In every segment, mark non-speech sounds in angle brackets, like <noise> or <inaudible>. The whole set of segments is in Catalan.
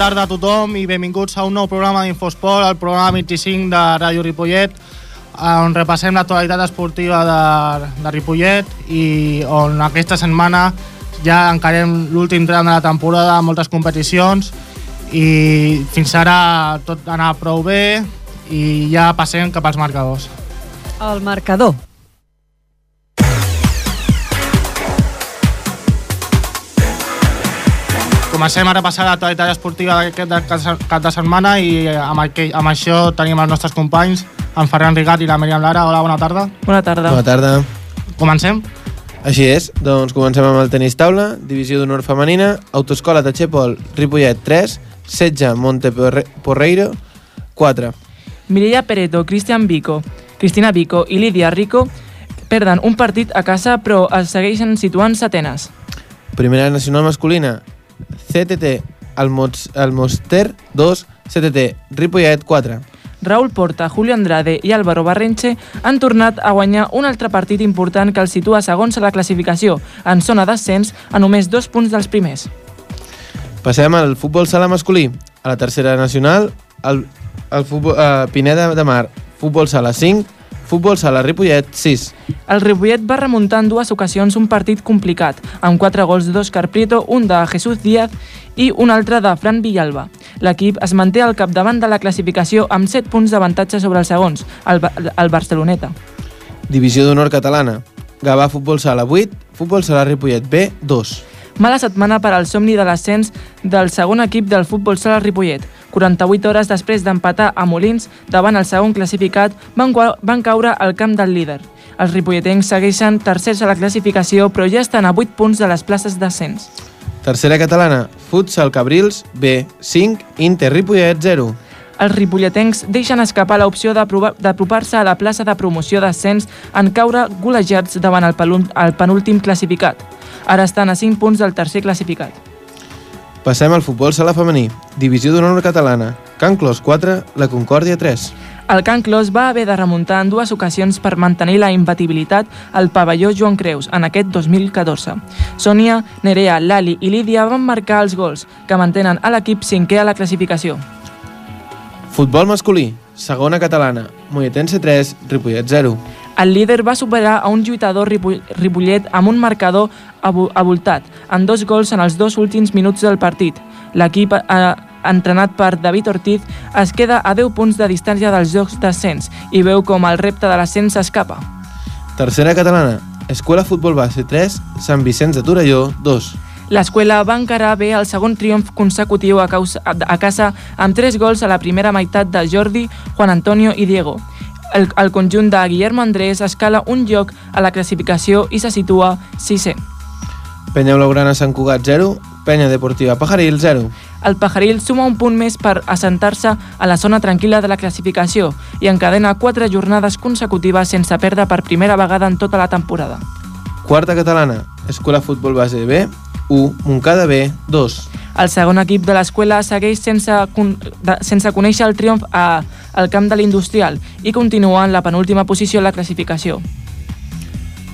Tarda a tothom i benvinguts a un nou programa d'Infosport, el programa 25 de Ràdio Ripollet, on repassem l'actualitat esportiva de, de Ripollet i on aquesta setmana ja encarem l'últim tram de la temporada amb moltes competicions i fins ara tot anava prou bé i ja passem cap als marcadors. El marcador. Comencem ara a passar a l'actualitat esportiva d'aquest cap de setmana i amb, aquell, amb això tenim els nostres companys, en Ferran Rigat i la Miriam Lara. Hola, bona tarda. Bona tarda. Bona tarda. Comencem? Així és, doncs comencem amb el tenis taula, divisió d'honor femenina, autoescola de Xepol, Ripollet 3, Setja, Monteporreiro 4. Mireia Pereto, Cristian Vico, Cristina Vico i Lídia Rico perden un partit a casa però es segueixen situant setenes. Primera nacional masculina, CTT, Almoster 2, CTT, Ripollet 4. Raúl Porta, Julio Andrade i Álvaro Barrenche han tornat a guanyar un altre partit important que els situa segons a la classificació, en zona d'ascens, a només dos punts dels primers. Passem al futbol sala masculí. A la tercera nacional, el, el futbol, uh, Pineda de Mar, futbol sala 5, futbol sala Ripollet 6. El Ripollet va remuntar en dues ocasions un partit complicat, amb quatre gols d'Òscar Prieto, un de Jesús Díaz i un altre de Fran Villalba. L'equip es manté al capdavant de la classificació amb 7 punts d'avantatge sobre els segons, el, el Barceloneta. Divisió d'honor catalana. Gavà Futbol Sala 8, Futbol Sala Ripollet B 2. Mala setmana per al somni de l'ascens del segon equip del futbol sala Ripollet. 48 hores després d'empatar a Molins davant el segon classificat, van, van caure al camp del líder. Els ripolletens segueixen tercers a la classificació, però ja estan a 8 punts de les places d'ascens. Tercera catalana, Futsal Cabrils B 5, Inter Ripollet 0. Els ripolletens deixen escapar l'opció d'apropar-se a la plaça de promoció d'ascens en caure golejats davant el, el penúltim classificat. Ara estan a 5 punts del tercer classificat. Passem al futbol sala femení, divisió d'honor catalana, Can Clos 4, la Concòrdia 3. El Can Clos va haver de remuntar en dues ocasions per mantenir la imbatibilitat al pavelló Joan Creus en aquest 2014. Sònia, Nerea, Lali i Lídia van marcar els gols, que mantenen a l'equip cinquè a la classificació. Futbol masculí, segona catalana, Molletense 3, Ripollet 0. El líder va superar a un lluitador Ripollet amb un marcador avoltat, en dos gols en els dos últims minuts del partit. L'equip, eh, entrenat per David Ortiz, es queda a 10 punts de distància dels jocs d'ascens i veu com el repte de l'ascens s'escapa. Tercera catalana, Escola Futbol Base 3, Sant Vicenç de Torelló 2. L'escola va encarar bé el segon triomf consecutiu a, causa, a casa amb tres gols a la primera meitat de Jordi, Juan Antonio i Diego. El, el conjunt de Guillermo Andrés escala un lloc a la classificació i se situa 6è. Penya Blaugrana Sant Cugat 0, Penya Deportiva Pajaril 0. El Pajaril suma un punt més per assentar-se a la zona tranquil·la de la classificació i encadena quatre jornades consecutives sense perdre per primera vegada en tota la temporada. Quarta catalana, Escola Futbol Base B, 1, Montcada B, 2. El segon equip de l'escola segueix sense, sense conèixer el triomf a, al camp de l'Industrial i continua en la penúltima posició a la classificació.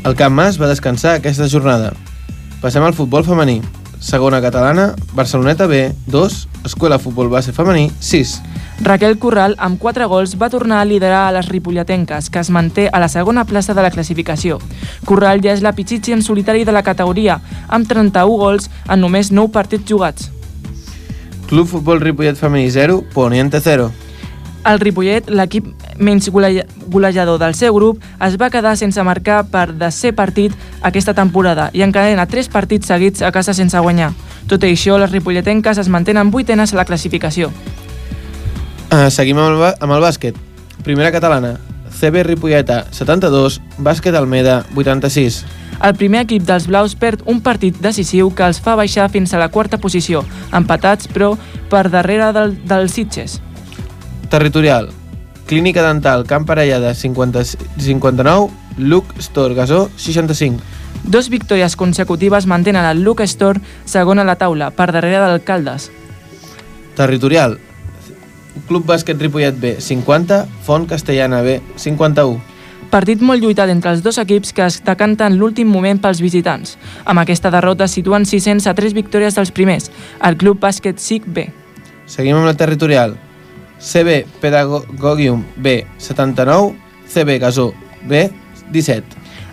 El Camp Mas va descansar aquesta jornada. Passem al futbol femení. Segona catalana, Barceloneta B, 2, Escola Futbol Base Femení, 6. Raquel Corral, amb 4 gols, va tornar a liderar a les ripolletenques, que es manté a la segona plaça de la classificació. Corral ja és la pitxitxi en solitari de la categoria, amb 31 gols en només 9 partits jugats. Club Futbol Ripollet Femení 0, Poniente 0. El Ripollet, l'equip menys golejador del seu grup, es va quedar sense marcar per descer partit aquesta temporada i encadena tres partits seguits a casa sense guanyar. Tot i això, les ripolletenques es mantenen vuitenes a la classificació. Uh, seguim amb el, amb el bàsquet. Primera catalana, CB Ripolleta 72, Bàsquet Almeda 86. El primer equip dels blaus perd un partit decisiu que els fa baixar fins a la quarta posició, empatats però per darrere del, dels Sitges. Territorial. Clínica Dental Camp Parellada 50, 59, Luc Store Gasó 65. Dos victòries consecutives mantenen el Luke Store segon a la taula, per darrere d'Alcaldes. Territorial. Club Bàsquet Ripollet B 50, Font Castellana B 51. Partit molt lluitat entre els dos equips que es decanten l'últim moment pels visitants. Amb aquesta derrota situen 600 a 3 victòries dels primers, el Club Bàsquet SIC B. Seguim amb la territorial. CB Pedagogium B, 79, CB Gasó B, 17.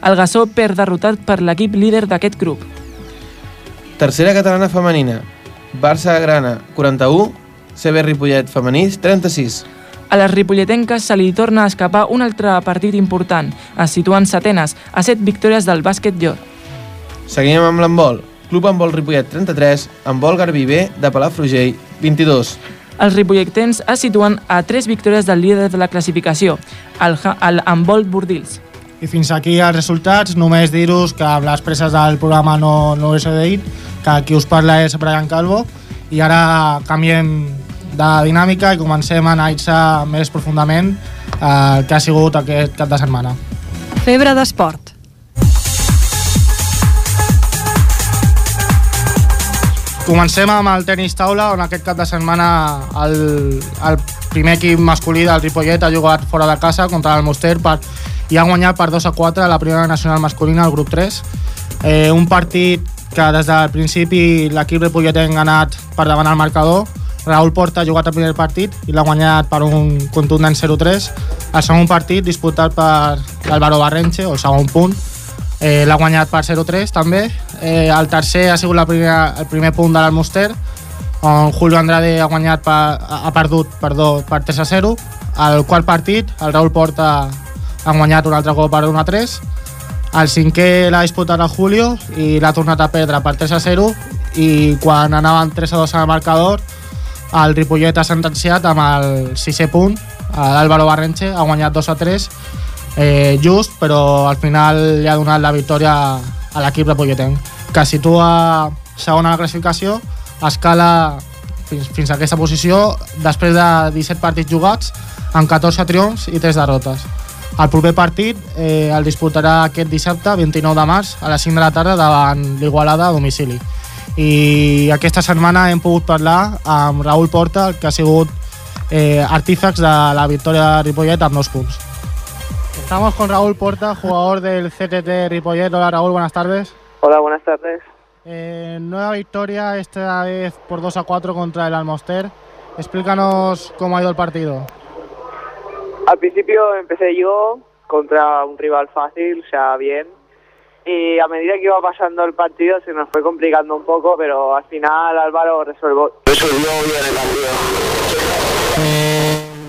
El Gassó perd derrotat per l'equip líder d'aquest grup. Tercera catalana femenina. Barça Grana, 41, CB Ripollet femenís, 36. A les ripolletenques se li torna a escapar un altre partit important, es situen setenes, a 7 victòries del bàsquet Llor. Seguim amb l'handbol. Club Handbol Ripollet 33, Handbol Garbí B de Palafrugell 22. Els ripolletens es situen a 3 victòries del líder de la classificació, el, el handbol Bordils. I fins aquí els resultats, només dir-vos que amb les presses del programa no, no us he dit, que qui us parla és Brian Calvo, i ara canviem de dinàmica i comencem a analitzar més profundament eh, el que ha sigut aquest cap de setmana. Febre d'esport. Comencem amb el tenis taula, on aquest cap de setmana el, el primer equip masculí del Ripollet ha jugat fora de casa contra el Moster per, i ha guanyat per 2 a 4 a la primera nacional masculina, al grup 3. Eh, un partit que des del principi l'equip ripolletenc ha anat per davant el marcador. Raül Porta ha jugat el primer partit i l'ha guanyat per un contundent 0-3. El segon partit disputat per l'Álvaro Barrenche, el segon punt, eh, l'ha guanyat per 0-3 també. Eh, el tercer ha sigut la primera, el primer punt de l'Almoster, on Julio Andrade ha guanyat per, ha perdut perdó, per 3 a 0. El quart partit, el Raül Porta ha guanyat un altre cop per 1 a 3. El cinquè l'ha disputat el Julio i l'ha tornat a perdre per 3 a 0 i quan anaven 3 a 2 al marcador el Ripollet ha sentenciat amb el sisè punt l'Álvaro Barrenche ha guanyat 2 a 3 eh, just, però al final li ha donat la victòria a l'equip ripolletenc, que situa segona a la classificació, escala fins, fins a aquesta posició després de 17 partits jugats, amb 14 triomfs i 3 derrotes. El proper partit eh, el disputarà aquest dissabte, 29 de març, a les 5 de la tarda davant l'Igualada a domicili. I aquesta setmana hem pogut parlar amb Raül Porta, que ha sigut eh, artífex de la victòria de Ripollet amb dos punts. Estamos con Raúl Porta, jugador del CTT Ripollet. Hola Raúl, buenas tardes. Hola, buenas tardes. Eh, nueva victoria, esta vez por 2 a 4 contra el Almoster. Explícanos cómo ha ido el partido. Al principio empecé yo contra un rival fácil, o sea, bien. Y a medida que iba pasando el partido se nos fue complicando un poco, pero al final Álvaro resolvió, resolvió bien el partido.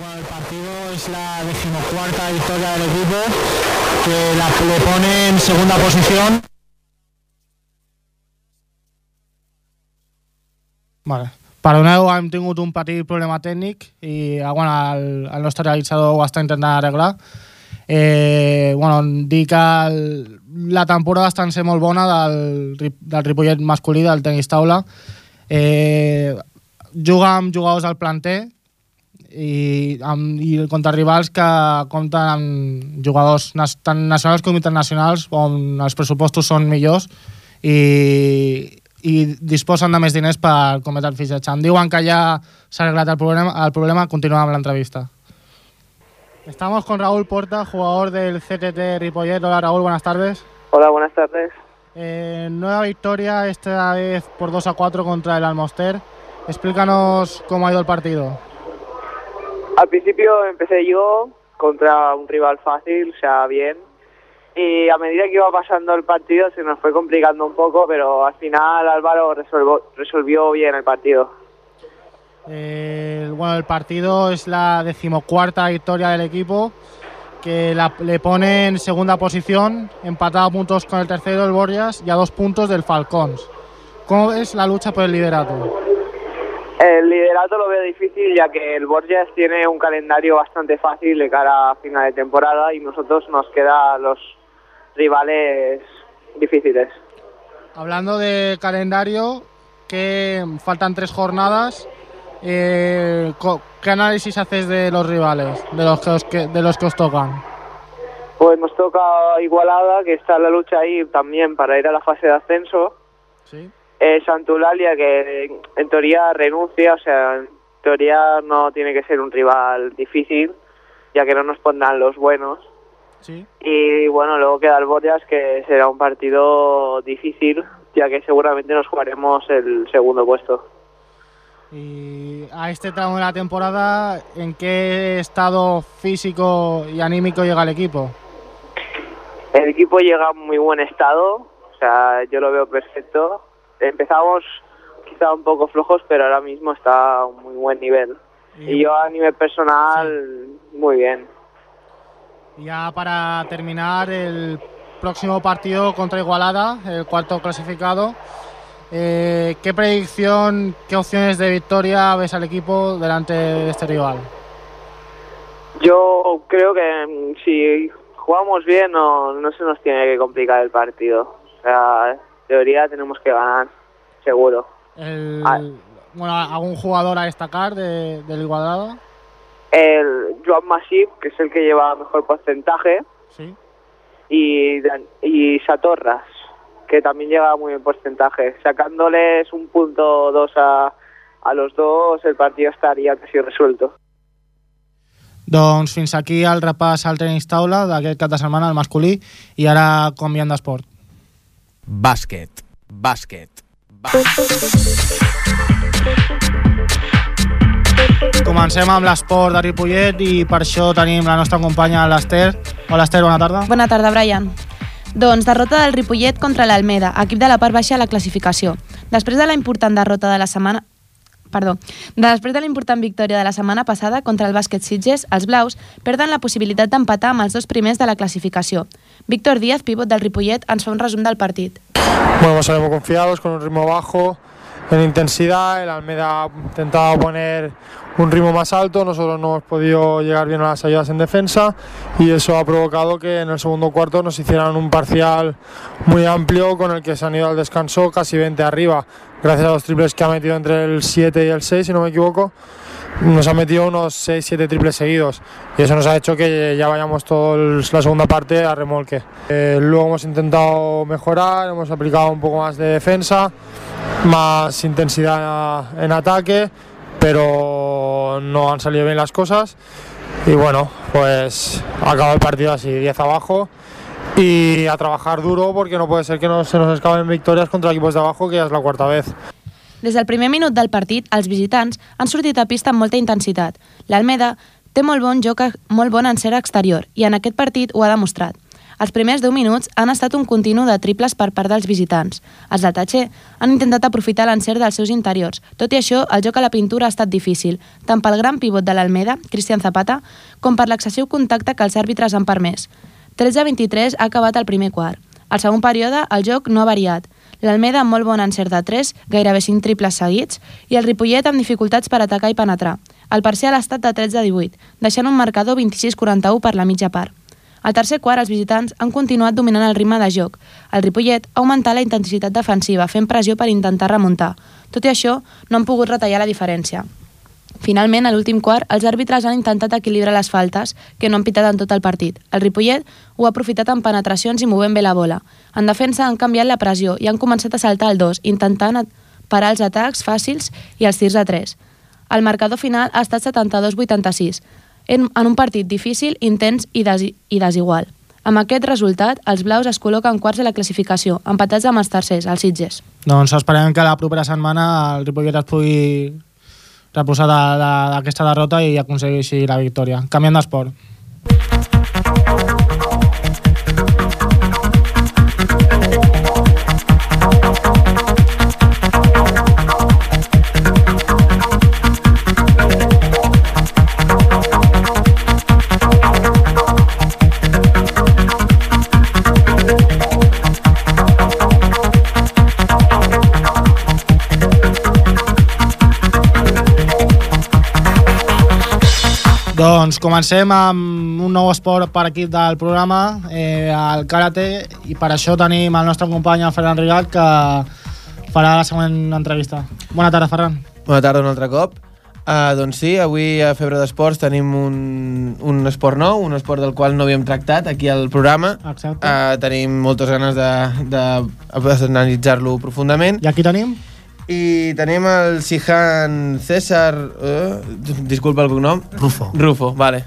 bueno, el partido es la decimocuarta victoria del equipo, que la, le pone en segunda posición. Vale. Perdoneu, hem tingut un petit problema tècnic i ah, bueno, el, el nostre realitzador ho està intentant arreglar. Eh, bueno, dir que el, la temporada està en ser molt bona del, del Ripollet masculí, del tenis taula. Eh, juga amb jugadors del planter i, amb, i contra rivals que compten amb jugadors tant nacionals com internacionals on els pressupostos són millors i, i disposen de més diners per cometre el fitxatge. Em diuen que ja s'ha arreglat el problema, el problema continuem amb l'entrevista. Estamos con Raúl Porta, jugador del CTT Ripollet. Hola Raúl, buenas tardes. Hola, buenas tardes. Eh, nueva victoria, esta vez por 2 a 4 contra el Almoster. Explícanos cómo ha ido el partido. Al principio empecé yo contra un rival fácil, o sea, bien. Y a medida que iba pasando el partido se nos fue complicando un poco, pero al final Álvaro resolvió, resolvió bien el partido. Eh, bueno, el partido es la decimocuarta victoria del equipo, que la- le pone en segunda posición, empatado a puntos con el tercero, el Borjas, y a dos puntos del Falcons. ¿Cómo ves la lucha por el liderato? El liderato lo veo difícil ya que el Borges tiene un calendario bastante fácil de cara a final de temporada y nosotros nos queda los rivales difíciles. Hablando de calendario, que faltan tres jornadas. Eh, ¿Qué análisis haces de los rivales, de los que os, que- de los que os tocan? Pues nos toca Igualada, que está en la lucha ahí también para ir a la fase de ascenso. ¿Sí? Eh, Santulalia, que en teoría renuncia, o sea, en teoría no tiene que ser un rival difícil, ya que no nos pondrán los buenos. Sí. Y bueno, luego queda el Borjas, que será un partido difícil, ya que seguramente nos jugaremos el segundo puesto. Y a este tramo de la temporada, ¿en qué estado físico y anímico llega el equipo? El equipo llega en muy buen estado, o sea, yo lo veo perfecto. Empezamos quizá un poco flojos, pero ahora mismo está a un muy buen nivel. Y yo a nivel personal, muy bien. Ya para terminar, el próximo partido contra Igualada, el cuarto clasificado. Eh, ¿Qué predicción, qué opciones de victoria ves al equipo delante de este rival? Yo creo que mm, si jugamos bien no, no se nos tiene que complicar el partido. O sea, en teoría tenemos que ganar, seguro. El- Ah. bueno, ¿Algún jugador a destacar de, del Igualada? El Joan Masip, que es el que lleva mejor porcentaje, Sí. y, y Satorras, que también lleva muy buen porcentaje. Sacándoles un punto dos a, a los dos, el partido estaría casi resuelto. Doncs fins aquí el repàs al tenis taula d'aquest cap de setmana, el masculí, i ara canviant d'esport. Bàsquet. Bàsquet. Comencem amb l'esport de Ripollet i per això tenim la nostra companya l'Ester. HolaEster, bona tarda. Bona tarda, Brian. Doncs derrota del Ripollet contra l'Almeda, equip de la part baixa a la classificació. Després de la important derrota de la setmana... Perdó. Després de la important victòria de la setmana passada contra el bàsquet Sitges, els blaus perden la possibilitat d'empatar amb els dos primers de la classificació. Víctor Díaz, pivot del Ripollet, ens fa un resum del partit. Bueno, salimos confiados, con un ritmo bajo, en intensidad. El Almeda intentaba poner un ritmo más alto, nosotros no hemos podido llegar bien a las ayudas en defensa y eso ha provocado que en el segundo cuarto nos hicieran un parcial muy amplio con el que se han ido al descanso casi 20 arriba. Gracias a los triples que ha metido entre el 7 y el 6, si no me equivoco, nos ha metido unos 6-7 triples seguidos y eso nos ha hecho que ya vayamos toda la segunda parte a remolque. Eh, luego hemos intentado mejorar, hemos aplicado un poco más de defensa, más intensidad en ataque, pero no han salido bien las cosas y bueno, pues ha acabado el partido así, 10 abajo y a trabajar duro porque no puede ser que no se nos escapen victorias contra equipos de abajo que ya es la cuarta vez. Des del primer minut del partit, els visitants han sortit a pista amb molta intensitat. L'Almeda té molt bon joc, molt bon encert exterior i en aquest partit ho ha demostrat. Els primers 10 minuts han estat un continu de triples per part dels visitants. Els de Tatxer han intentat aprofitar l'encert dels seus interiors. Tot i això, el joc a la pintura ha estat difícil, tant pel gran pivot de l'Almeda, Cristian Zapata, com per l'excessiu contacte que els àrbitres han permès. 13-23 ha acabat el primer quart. Al segon període, el joc no ha variat. L'Almeda amb molt bon encert de 3, gairebé 5 triples seguits, i el Ripollet amb dificultats per atacar i penetrar. El parcial ha estat de 13-18, deixant un marcador 26-41 per la mitja part. Al tercer quart, els visitants han continuat dominant el ritme de joc. El Ripollet ha augmentat la intensitat defensiva, fent pressió per intentar remuntar. Tot i això, no han pogut retallar la diferència. Finalment, a l'últim quart, els àrbitres han intentat equilibrar les faltes, que no han pitat en tot el partit. El Ripollet ho ha aprofitat amb penetracions i movent bé la bola. En defensa han canviat la pressió i han començat a saltar el 2, intentant parar els atacs fàcils i els tirs de 3. El marcador final ha estat 72-86, en, en un partit difícil, intens i, desi i desigual. Amb aquest resultat, els blaus es col·loquen quarts de la classificació, empatats amb els tercers, els Sitges. Doncs esperem que la propera setmana el Ripollet es pugui reposar de- de- d'aquesta derrota i aconsegueixi la victòria. Canviant d'esport. Doncs comencem amb un nou esport per equip del programa, eh, el karate, i per això tenim el nostre company el Ferran Rigat que farà la següent entrevista. Bona tarda, Ferran. Bona tarda un altre cop. Uh, doncs sí, avui a Febre d'Esports tenim un, un esport nou, un esport del qual no havíem tractat aquí al programa. Exacte. Uh, tenim moltes ganes d'analitzar-lo profundament. I aquí tenim? I tenim el Sihan César... Uh, disculpa el cognom. Rufo. Rufo, vale.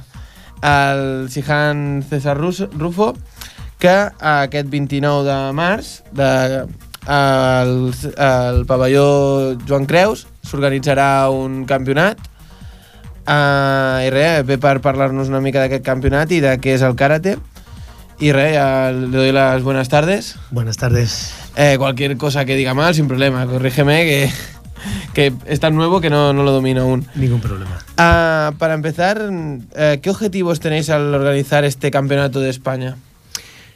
el Sihan César Rufo, que aquest 29 de març de, al, al pavelló Joan Creus s'organitzarà un campionat uh, i res, ve per parlar-nos una mica d'aquest campionat i de què és el karate y res, ya le doy las buenas tardes. Buenas tardes. Eh, cualquier cosa que diga mal, sin problema, corrígeme que, <laughs> que es tan nuevo que no, no lo domino aún. Ningún problema. Ah, para empezar, eh, ¿qué objetivos tenéis al organizar este campeonato de España?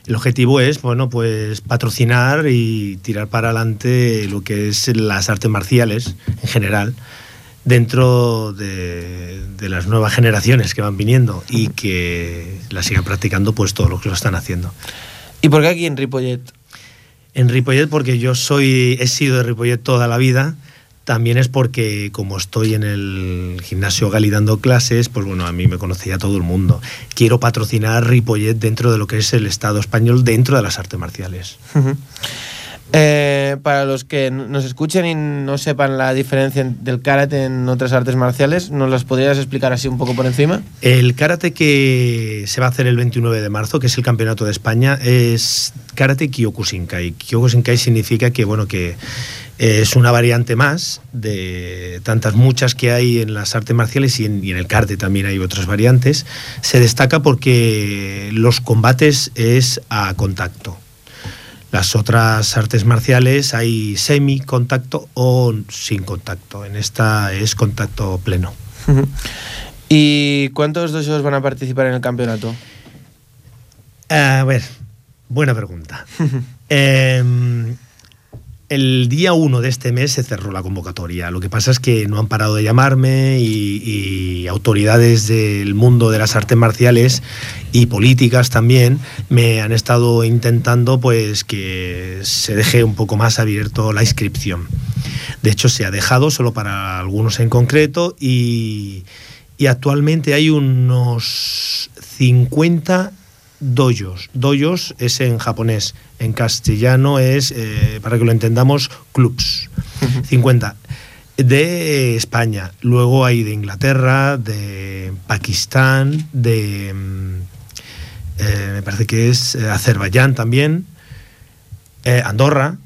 El objetivo es, bueno, pues patrocinar y tirar para adelante lo que es las artes marciales en general dentro de, de las nuevas generaciones que van viniendo y que las sigan practicando pues todos los que lo están haciendo. ¿Y por qué aquí en Ripollet? En Ripollet porque yo soy he sido de Ripollet toda la vida. También es porque como estoy en el gimnasio Gali dando clases, pues bueno, a mí me conocía todo el mundo. Quiero patrocinar Ripollet dentro de lo que es el Estado español, dentro de las artes marciales. Eh, para los que nos escuchen y no sepan la diferencia en- del karate en otras artes marciales, ¿nos las podrías explicar así un poco por encima? El karate que se va a hacer el 29 de marzo, que es el campeonato de España, es karate Kyokushinkai. Kyokushinkai significa que, bueno, que es una variante más de tantas muchas que hay en las artes marciales y en, y en el karate también hay otras variantes. Se destaca porque los combates es a contacto. Las otras artes marciales hay semi-contacto o sin contacto. En esta es contacto pleno. <laughs> ¿Y cuántos dojos van a participar en el campeonato? A ver, buena pregunta. <laughs> Em, el día 1 de este mes se cerró la convocatoria. Lo que pasa es que no han parado de llamarme y, y autoridades del mundo de las artes marciales y políticas también me han estado intentando pues que se deje un poco más abierto la inscripción. De hecho, se ha dejado solo para algunos en concreto y, y actualmente hay unos 50 dojos. Dojos es en japonés, en castellano es, eh, para que lo entendamos, clubs. 50 de España, luego hay de Inglaterra, de Pakistán, de mm, eh, me parece que es eh, Azerbaiyán también, eh, Andorra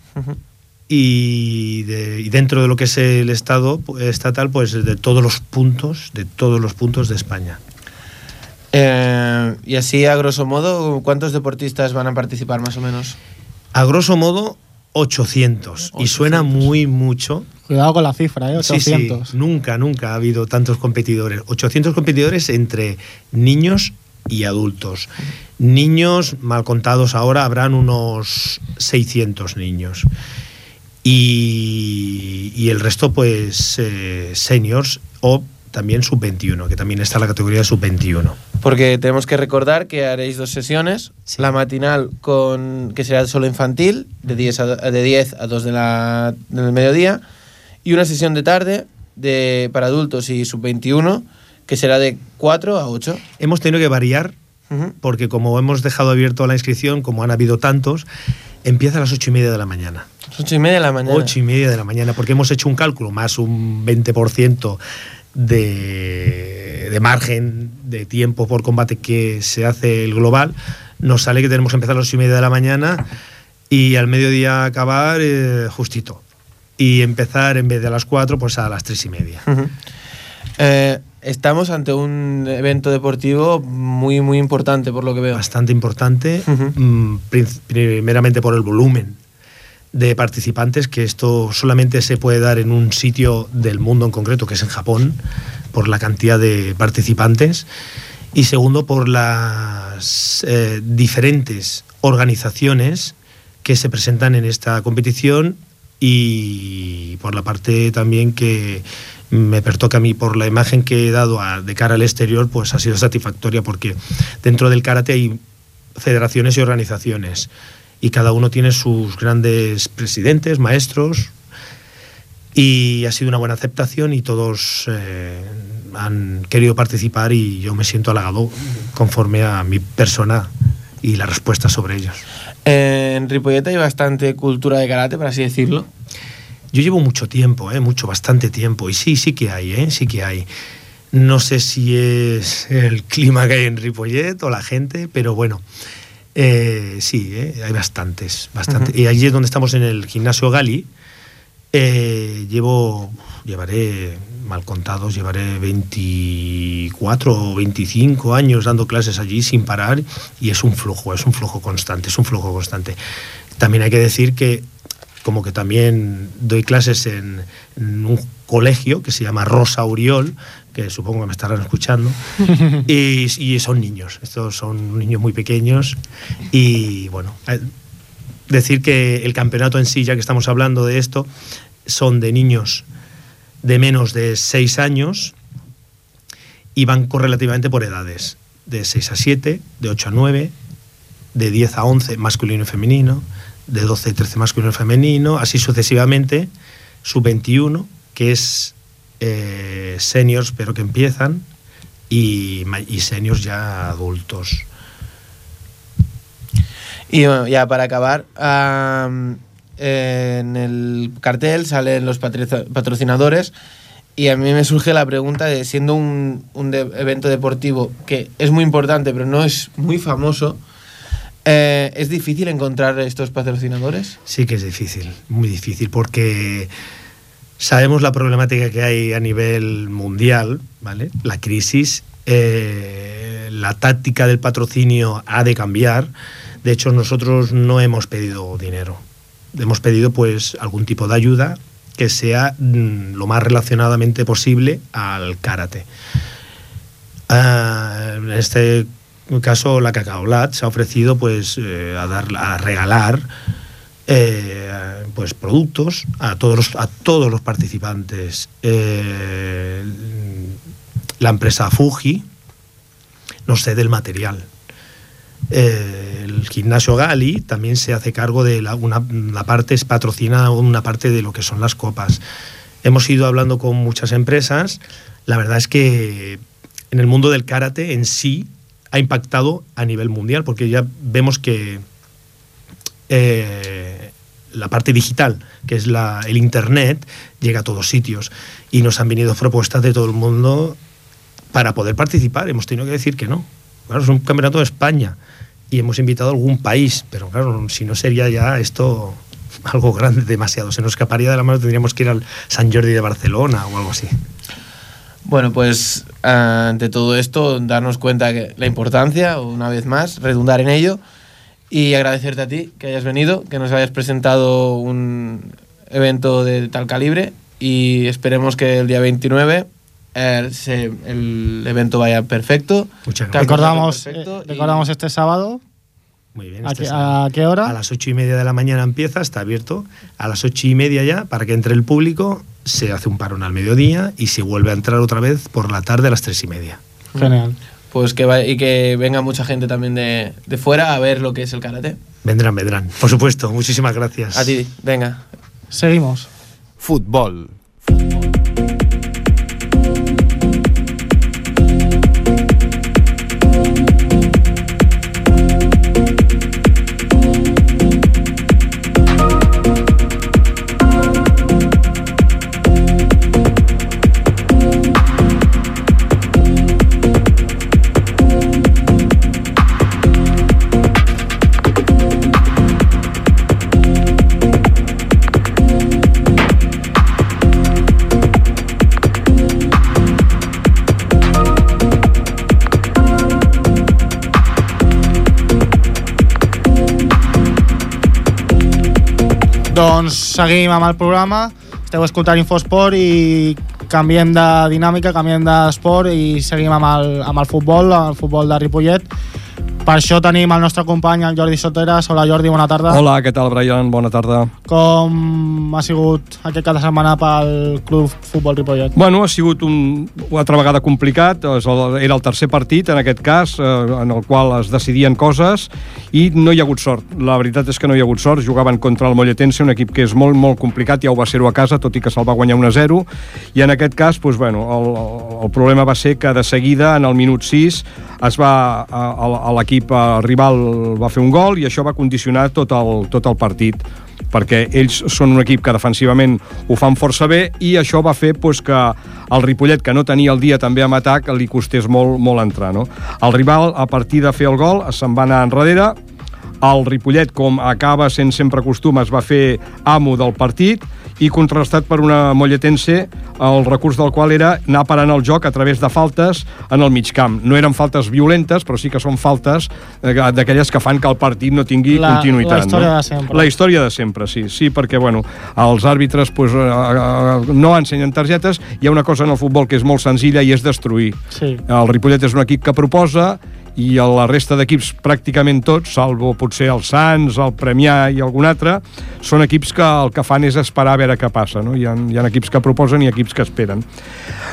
y, de- y dentro de lo que es el estado pu- estatal, pues de todos los puntos, de todos los puntos de España. Eh, y así, a grosso modo, ¿cuántos deportistas van a participar más o menos? A grosso modo, 800. Y suena muy mucho. Cuidado con la cifra, ¿eh? Sí, sí, 800. nunca, nunca ha habido tantos competidores. 800 competidores entre niños y adultos. Niños, mal contados ahora, habrán unos 600 niños. Y, y el resto, pues, eh, seniors o también sub-21, que también está la categoría de sub-21. Porque tenemos que recordar que haréis dos sesiones, la matinal con que será solo infantil, de 10 a, de 10 a 2 de la, del mediodía, y una sesión de tarde de, para adultos y sub-21, que será de 4 a 8. Hemos tenido que variar porque como hemos dejado abierto la inscripción, como han habido tantos, empieza a las ocho y media de la mañana. Ocho y media de la mañana. Ocho y media de la mañana, porque hemos hecho un cálculo más un 20% de, de margen de tiempo por combate que se hace el global. Nos sale que tenemos que empezar a las ocho y media de la mañana y al mediodía acabar eh, justito. Y empezar en vez de a las cuatro, pues a las tres y media. Eh, estamos ante un evento deportivo muy, muy importante, por lo que veo. Bastante importante, mm, primeramente por el volumen de participantes, que esto solamente se puede dar en un sitio del mundo en concreto, que es en Japón, por la cantidad de participantes, y segundo por las eh, diferentes organizaciones que se presentan en esta competición y por la parte también que me pertoca a mí por la imagen que he dado de cara al exterior, pues ha sido satisfactoria porque dentro del karate hay federaciones y organizaciones y cada uno tiene sus grandes presidentes, maestros y ha sido una buena aceptación y todos eh, han querido participar y yo me siento halagado conforme a mi persona y la respuesta sobre ellos. Eh, en Ripollet hay bastante cultura de karate, por así decirlo. Yo llevo mucho tiempo, ¿eh? mucho, bastante tiempo, y sí, sí que hay, ¿eh? sí que hay. No sé si es el clima que hay en Ripollet o la gente, pero bueno, eh, sí, eh, hay bastantes, bastantes. Y allí es donde estamos en el gimnasio Gali. Eh, llevo, llevaré, mal contados, llevaré 24 o 25 años dando clases allí sin parar y es un flujo, es un flujo constante, es un flujo constante. También hay que decir que como que también doy clases en, en un colegio que se llama Rosa Uriol, que supongo que me estarán escuchando, <laughs> y, y son niños, estos son niños muy pequeños. Y bueno, eh, decir que el campeonato en sí, ya que estamos hablando de esto, son de niños de menos de 6 años y van correlativamente por edades, de 6 a 7, de 8 a 9, de 10 a 11 masculino y femenino, de 12 a 13 masculino y femenino, así sucesivamente, sub-21, que es eh, seniors pero que empiezan, y, y seniors ya adultos. Y bueno, ya para acabar, am, en el cartel salen los patrocinadores y a mí me surge la pregunta de, siendo un, un de- evento deportivo que es muy importante pero no es muy famoso, eh, ¿es difícil encontrar estos patrocinadores? Sí que es difícil, muy difícil, porque sabemos la problemática que hay a nivel mundial, ¿vale? La crisis, eh, la táctica del patrocinio ha de cambiar. De hecho, nosotros no hemos pedido dinero. Hemos pedido, pues, algún tipo de ayuda que sea mm, lo más relacionadamente posible al karate. Ah, en este caso, la Cacaolat se ha ofrecido pues, eh, a, dar, a regalar eh, pues, productos a todos los, a todos los participantes. Eh, la empresa Fuji nos cede el material. Eh, el gimnasio Gali también se hace cargo de la, una, la parte, patrocina una parte de lo que son las copas. Hemos ido hablando con muchas empresas. La verdad es que en el mundo del karate en sí ha impactado a nivel mundial, porque ya vemos que eh, la parte digital, que es la, el Internet, llega a todos sitios. Y nos han venido propuestas de todo el mundo para poder participar. Hemos tenido que decir que no. Claro, es un campeonato de España y hemos invitado a algún país, pero claro, si no sería ya esto <laughs> algo grande, demasiado. Se nos escaparía de la mano, tendríamos que ir al San Jordi de Barcelona o algo así. Bueno, pues ante todo esto, darnos cuenta que la importancia, una vez más, redundar en ello y agradecerte a ti que hayas venido, que nos hayas presentado un evento de tal calibre y esperemos que el día 29 eh, se- el evento vaya perfecto. Muchas el Recordamos, perfecto eh, y- recordamos este sábado. Muy bien. ¿A este qué, sábado. a qué hora? A las ocho y media de la mañana empieza, está abierto. A las ocho y media ya, para que entre el público, se hace un parón al mediodía y se vuelve a entrar otra vez por la tarde a las tres y media. Genial. Pues que vaya- y que venga mucha gente también de, de fuera a ver lo que es el karate. Vendrán, vendrán. Por supuesto. Muchísimas gracias. A ti, venga. Seguimos. Futbol. Seguim amb el programa. Esteu escoltant Infosport i canviem de dinàmica, canviem d'esport i seguim amb el, amb el futbol, el futbol de Ripollet. Per això tenim el nostre company, el Jordi Soteras. Hola Jordi, bona tarda. Hola, què tal, Brian? Bona tarda. Com ha sigut aquest cap de setmana pel Club Futbol Ripollet? Bueno, ha sigut un, una altra vegada complicat. Era el tercer partit, en aquest cas, eh, en el qual es decidien coses i no hi ha hagut sort. La veritat és que no hi ha hagut sort. Jugaven contra el Molletense, un equip que és molt, molt complicat, ja ho va ser-ho a casa, tot i que se'l va guanyar 1 a 0. I en aquest cas, doncs, bueno, el, el problema va ser que de seguida, en el minut 6, es va, a, a, a l'equip eh, rival va fer un gol i això va condicionar tot el, tot el partit perquè ells són un equip que defensivament ho fan força bé i això va fer doncs, que al Ripollet, que no tenia el dia també a matar, que li costés molt, molt entrar. No? El rival, a partir de fer el gol, se'n va anar enrere, el Ripollet, com acaba sent sempre costum, es va fer amo del partit i contrastat per una molletense, el recurs del qual era anar parant el joc a través de faltes en el mig camp. No eren faltes violentes, però sí que són faltes eh, d'aquelles que fan que el partit no tingui La- continuïtat. la història no? de sempre. La història de sempre, sí. Sí, perquè, bueno, els àrbitres pues, eh, eh, no ensenyen targetes. Hi ha una cosa en el futbol que és molt senzilla i és destruir. Sí. El Ripollet és un equip que proposa i a la resta d'equips, pràcticament tots, salvo potser el Sants, el Premià i algun altre, són equips que el que fan és esperar a veure què passa. No? Hi, ha, hi ha equips que proposen i equips que esperen.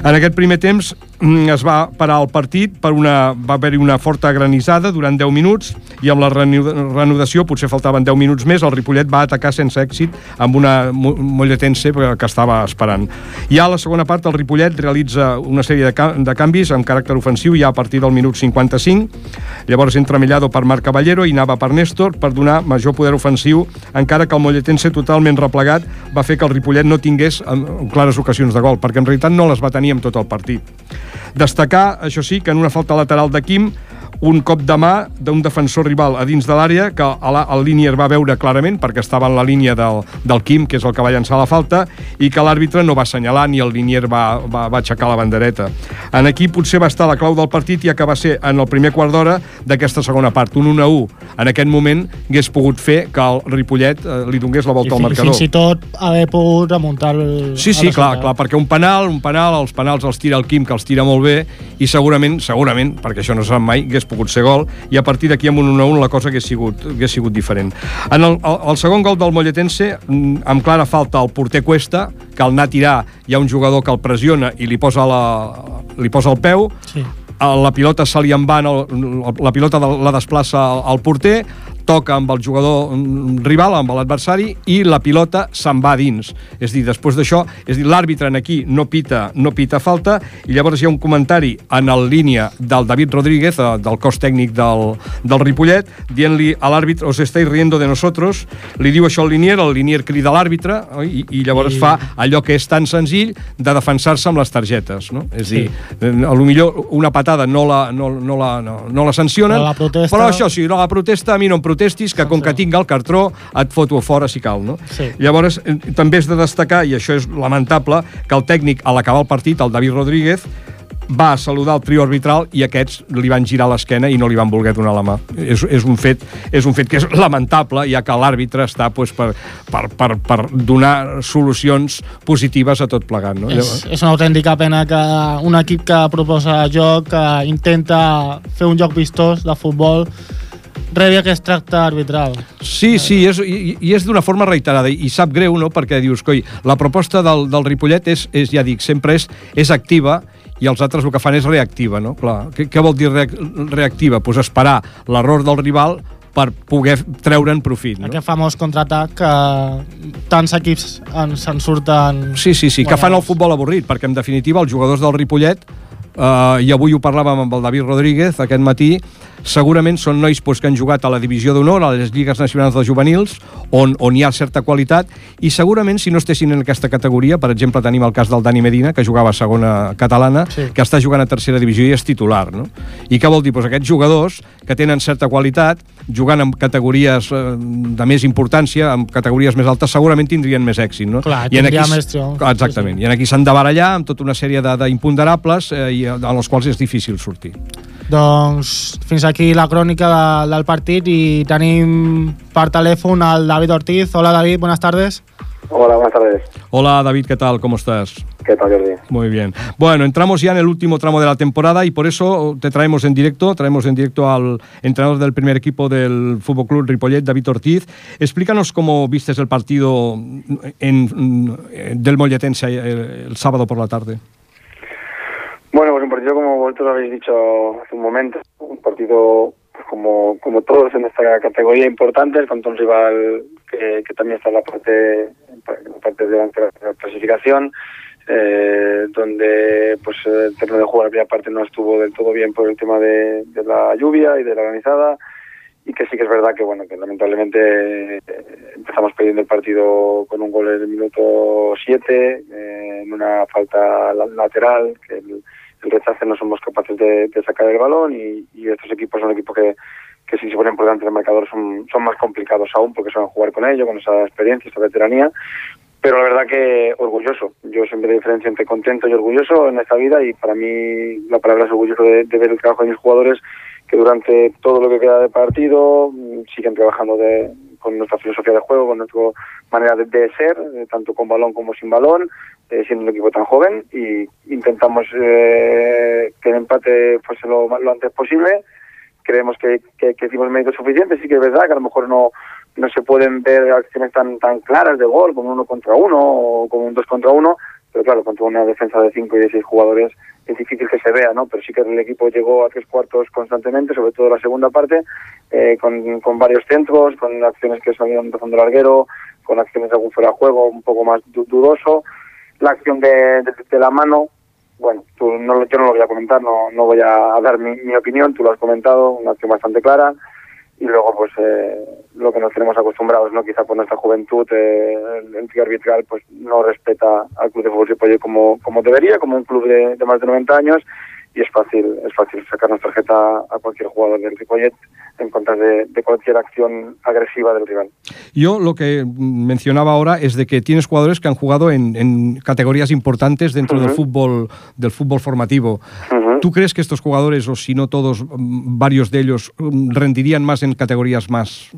En aquest primer temps es va parar el partit, per una, va haver-hi una forta granissada durant 10 minuts i amb la reanu- reanudació, potser faltaven 10 minuts més, el Ripollet va atacar sense èxit amb una mo- molletense que estava esperant. Ja a la segona part el Ripollet realitza una sèrie de, de canvis amb caràcter ofensiu ja a partir del minut 55. Llavors entra Mellado per Marc Caballero i Nava per Néstor per donar major poder ofensiu, encara que el molletense totalment replegat va fer que el Ripollet no tingués clares ocasions de gol, perquè en realitat no les va tenir en tot el partit. Destacar, això sí, que en una falta lateral de Quim un cop de mà d'un defensor rival a dins de l'àrea que a la, el línier va veure clarament perquè estava en la línia del, del Quim, que és el que va llançar la falta, i que l'àrbitre no va assenyalar ni el línier va, va, va aixecar la bandereta. En aquí potser va estar la clau del partit, ja que va ser en el primer quart d'hora d'aquesta segona part, un 1 a 1. En aquest moment hagués pogut fer que el Ripollet eh, li donés la I volta al fi- marcador. fins i tot haver pogut remuntar el, Sí, sí, clar, clar, perquè un penal, un penal, els penals els tira el Quim, que els tira molt bé, i segurament, segurament, perquè això no sap mai, hagués pogut ser gol, i a partir d'aquí amb un 1 1 la cosa hagués sigut, hagués sigut diferent. En el, el, el segon gol del Molletense, mm, amb clara falta al porter Cuesta, que al anar a tirar hi ha un jugador que el pressiona i li posa, la, li posa el peu, Sí. la pilota se li en va, el, la pilota la desplaça al porter, toca amb el jugador rival, amb l'adversari, i la pilota se'n va dins. És dir, després d'això, és dir, l'àrbitre en aquí no pita, no pita falta, i llavors hi ha un comentari en el línia del David Rodríguez, eh, del cos tècnic del, del Ripollet, dient-li a l'àrbitre, os estáis riendo de nosotros, li diu això al linier, el linier crida l'àrbitre, i, i llavors I- fa allò que és tan senzill de defensar-se amb les targetes, no? És Sí. dir, eh, a lo millor una patada no la, no, no la, no, no la sancionen, Però la protesta- però això sí, no, la protesta a mi no em protestis, que com que tinc el cartró et foto fora si cal, no? Sí. Llavors, eh, també és de destacar, i això és lamentable, que el tècnic, a l'acabar el partit, el David Rodríguez, va saludar el trio arbitral i aquests li van girar l'esquena i no li van voler donar la mà. És, és, un, fet, és un fet que és lamentable, ja que l'àrbitre està pues, per, per, per, per donar solucions positives a tot plegat. No? És, és una autèntica pena que un equip que proposa joc, que intenta fer un joc vistós de futbol, rebi aquest tracte arbitral. Sí, sí, és, i, i és d'una forma reiterada i, i sap greu, no?, perquè dius, coi, la proposta del, del Ripollet és, és, ja dic, sempre és, és activa i els altres el que fan és reactiva, no? Clar, què, què vol dir reac reactiva? Pues esperar l'error del rival per poder treure'n profit, no? Aquest famós contraatac que tants equips en, se'n surten... Sí, sí, sí, que fan el futbol avorrit, perquè en definitiva els jugadors del Ripollet, eh, i avui ho parlàvem amb el David Rodríguez aquest matí, segurament són nois pues, que han jugat a la divisió d'honor, a les lligues nacionals de juvenils, on, on hi ha certa qualitat, i segurament si no estessin en aquesta categoria, per exemple tenim el cas del Dani Medina, que jugava a segona catalana, Sí. que està jugant a tercera divisió i és titular, no? I què vol dir? Pues aquests jugadors que tenen certa qualitat, jugant en categories eh, de més importància, en categories més altes, segurament tindrien més èxit, no? Clar, I en aquí, més triomf, Exactament. sí, I en aquí s'han de barallar amb tota una sèrie de- d'imponderables eh, i en els quals és difícil sortir. Doncs fins aquí la crònica de, del partit i tenim per telèfon al David Ortiz. Hola David, buenas tardes. Hola, buenas tardes. Hola David, ¿qué tal? ¿Cómo estás? ¿Qué tal, Jordi? Muy bien. Bueno, entramos ya en el último tramo de la temporada y por eso te traemos en directo, traemos en directo al entrenador del primer equipo del Fútbol Club Ripollet, David Ortiz. Explícanos cómo vistes el partido en, del Molletense el, el sábado por la tarde. Bueno, pues un partido como vosotros habéis dicho hace un momento, un partido pues, como, como todos en esta categoría importante, contra un rival que, también está en la parte, parte de la clasificación, eh, donde pues el terreno de juego la primera parte no estuvo del todo bien por el tema de, la lluvia y de la granizada y que sí que es verdad que bueno que lamentablemente eh, empezamos perdiendo el partido con un gol en el minuto 7 eh, en una falta la- lateral, que el, rechace no somos capaces de, de sacar el balón y, y estos equipos son equipos que, si se ponen por delante del marcador son, son más complicados aún porque saben jugar con ello, con esa experiencia, esa veteranía. Pero la verdad que orgulloso. Yo siempre diferencia entre contento y orgulloso en esta vida y para mí la palabra es orgulloso de, de ver el trabajo de mis jugadores que durante todo lo que queda de partido mm, siguen trabajando de, con nuestra filosofía de juego, con nuestra manera de, de ser, eh, tanto con balón como sin balón, eh, siendo un equipo tan joven y intentamos eh, que el empate fuese lo, lo antes posible. Creemos que, que, que hicimos méritos suficientes, sí que es verdad que a lo mejor no, no se pueden ver acciones tan tan claras de gol como uno contra uno o como un dos contra uno, pero claro, contra una defensa de cinco y de seis jugadores es difícil que se vea, ¿no? Pero sí que el equipo llegó a tres cuartos constantemente, sobre todo la segunda parte, eh, con, con varios centros, con acciones que salieron empezando larguero, con acciones de algún fuera de juego un poco más du- dudoso. La acción de, de- la mano, bueno, tú no, yo no lo voy a comentar, no, no voy a dar mi, mi opinión, tú lo has comentado, una acción bastante clara. Y luego, pues, eh, lo que nos tenemos acostumbrados, ¿no? Quizá por nuestra juventud, eh, el, trío arbitral, pues, no respeta al Club de Fútbol Ripollet como, como debería, como un club de, de más de 90 años, y es fácil es fácil sacarnos tarjeta a cualquier jugador del Ripollet en contra de, de cualquier acción agresiva del rival. Yo lo que mencionaba ahora es de que tienes jugadores que han jugado en, en categorías importantes dentro del Ujú. fútbol del fútbol formativo. Ujú. ¿Tú crees que estos jugadores, o si no todos, mm, varios de ellos, mm, rendirían más en categorías más,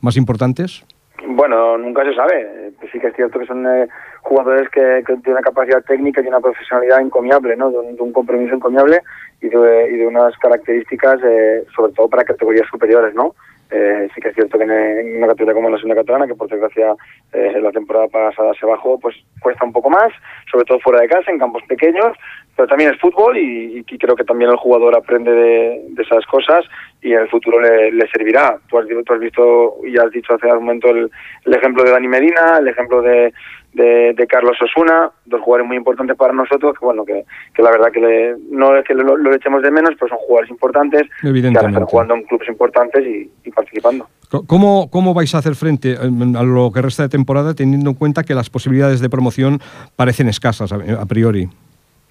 más importantes? Bueno, nunca se sabe. Sí que es cierto que son eh, jugadores que, que tienen una capacidad técnica y una profesionalidad encomiable, ¿no? De un, de un compromiso encomiable y de, y de unas características, eh, sobre todo para categorías superiores, ¿no? Eh, sí que es cierto que en, una categoría como la segunda catalana, que por desgracia eh, la temporada pasada se bajó, pues cuesta un poco más, sobre todo fuera de casa, en campos pequeños, pero también es fútbol y, creo que también el jugador aprende de, esas cosas y en el futuro le, le servirá. Tú has, tú has visto y has dicho hace un momento el ejemplo de Dani Medina, el ejemplo de, de, de Carlos Osuna, dos jugadores muy importantes para nosotros, que bueno, que, que la verdad que le- no es que lo, lo echemos de menos, pero son jugadores importantes que ahora Evidentemente. están jugando en clubes importantes y, y participando. ¿Cómo, ¿Cómo vais a hacer frente a lo que resta de temporada teniendo en cuenta que las posibilidades de promoción parecen escasas a, a priori?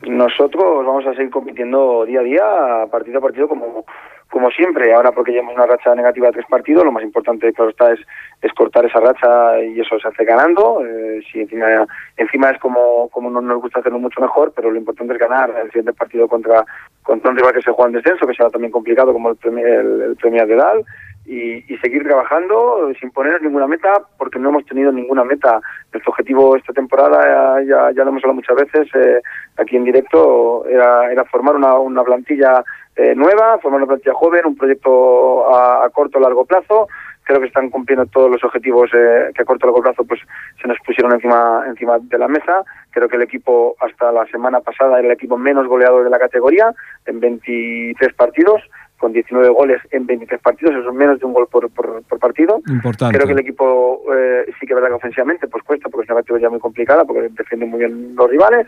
Nosotros vamos a seguir compitiendo día a día, partido a partido, como, como siempre. Ahora porque llevamos una racha negativa de tres partidos, lo más importante, claro está, es, es cortar esa racha y eso se hace ganando. Eh, si encima, encima es como, como no nos gusta hacerlo mucho mejor, pero lo importante es ganar el siguiente partido contra, contra un rival que se juega en descenso, que será también complicado como el, Premi- el, el de Dal. Y, seguir trabajando sin poner ninguna meta, porque no hemos tenido ninguna meta. Nuestro objetivo esta temporada, ya, ya, ya lo hemos hablado muchas veces eh, aquí en directo, era, era formar una, una plantilla eh, nueva, formar una plantilla joven, un proyecto a, a corto o largo plazo. Creo que están cumpliendo todos los objetivos eh, que a corto o largo plazo pues se nos pusieron encima encima de la mesa. Creo que el equipo hasta la semana pasada era el equipo menos goleador de la categoría en 23 partidos con 19 goles en 23 partidos, eso es menos de un gol por, por, por partido. Importante. Creo que el equipo eh, sí que es verdad que ofensivamente pues cuesta porque es una categoría muy complicada porque defiende muy bien los rivales